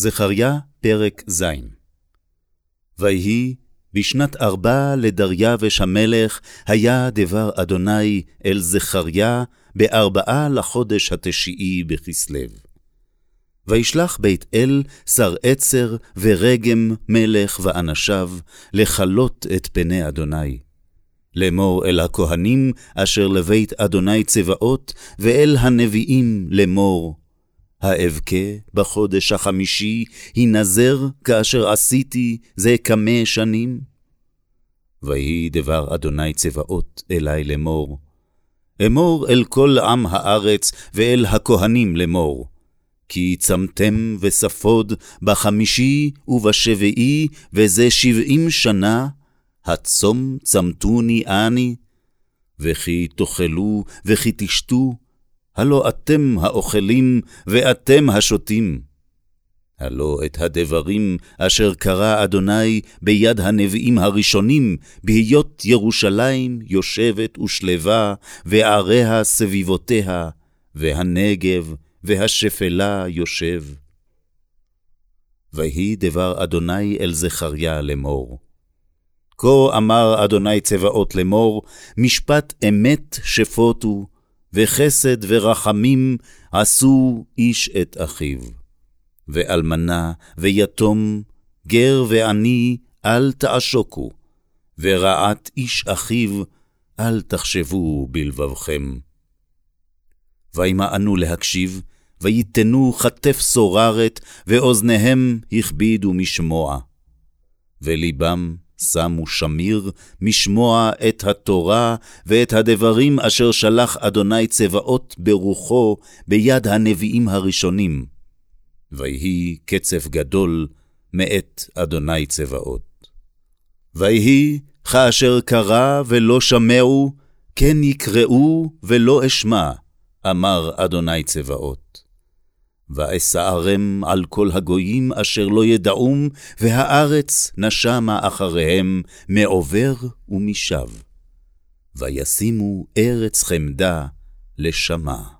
זכריה, פרק ז. ויהי, בשנת ארבע לדריווש המלך, היה דבר אדוני אל זכריה, בארבעה לחודש התשיעי בכסלו. וישלח בית אל שר עצר ורגם מלך ואנשיו, לכלות את פני אדוני. לאמור אל הכהנים אשר לבית אדוני צבאות, ואל הנביאים לאמור, האבכה בחודש החמישי, הנזר כאשר עשיתי זה כמה שנים? ויהי דבר אדוני צבאות אלי לאמור, אמור אל כל עם הארץ ואל הכהנים לאמור, כי צמתם וספוד בחמישי ובשביעי, וזה שבעים שנה, הצום צמתוני אני, וכי תאכלו וכי תשתו, הלא אתם האוכלים ואתם השותים. הלא את הדברים אשר קרא אדוני ביד הנביאים הראשונים, בהיות ירושלים יושבת ושלווה, ועריה סביבותיה, והנגב והשפלה יושב. ויהי דבר אדוני אל זכריה לאמור. כה אמר אדוני צבאות לאמור, משפט אמת שפוטו, וחסד ורחמים עשו איש את אחיו. ואלמנה ויתום, גר ועני, אל תעשוקו, ורעת איש אחיו, אל תחשבו בלבבכם. וימאנו להקשיב, ויתנו כתף סוררת, ואוזניהם הכבידו משמוע. ולבם שמו שמיר משמוע את התורה ואת הדברים אשר שלח אדוני צבאות ברוחו ביד הנביאים הראשונים. ויהי קצף גדול מאת אדוני צבאות. ויהי כאשר קרא ולא שמעו, כן יקראו ולא אשמע, אמר אדוני צבאות. ואסערם על כל הגויים אשר לא ידעום, והארץ נשמה אחריהם מעובר ומשב. וישימו ארץ חמדה לשמה.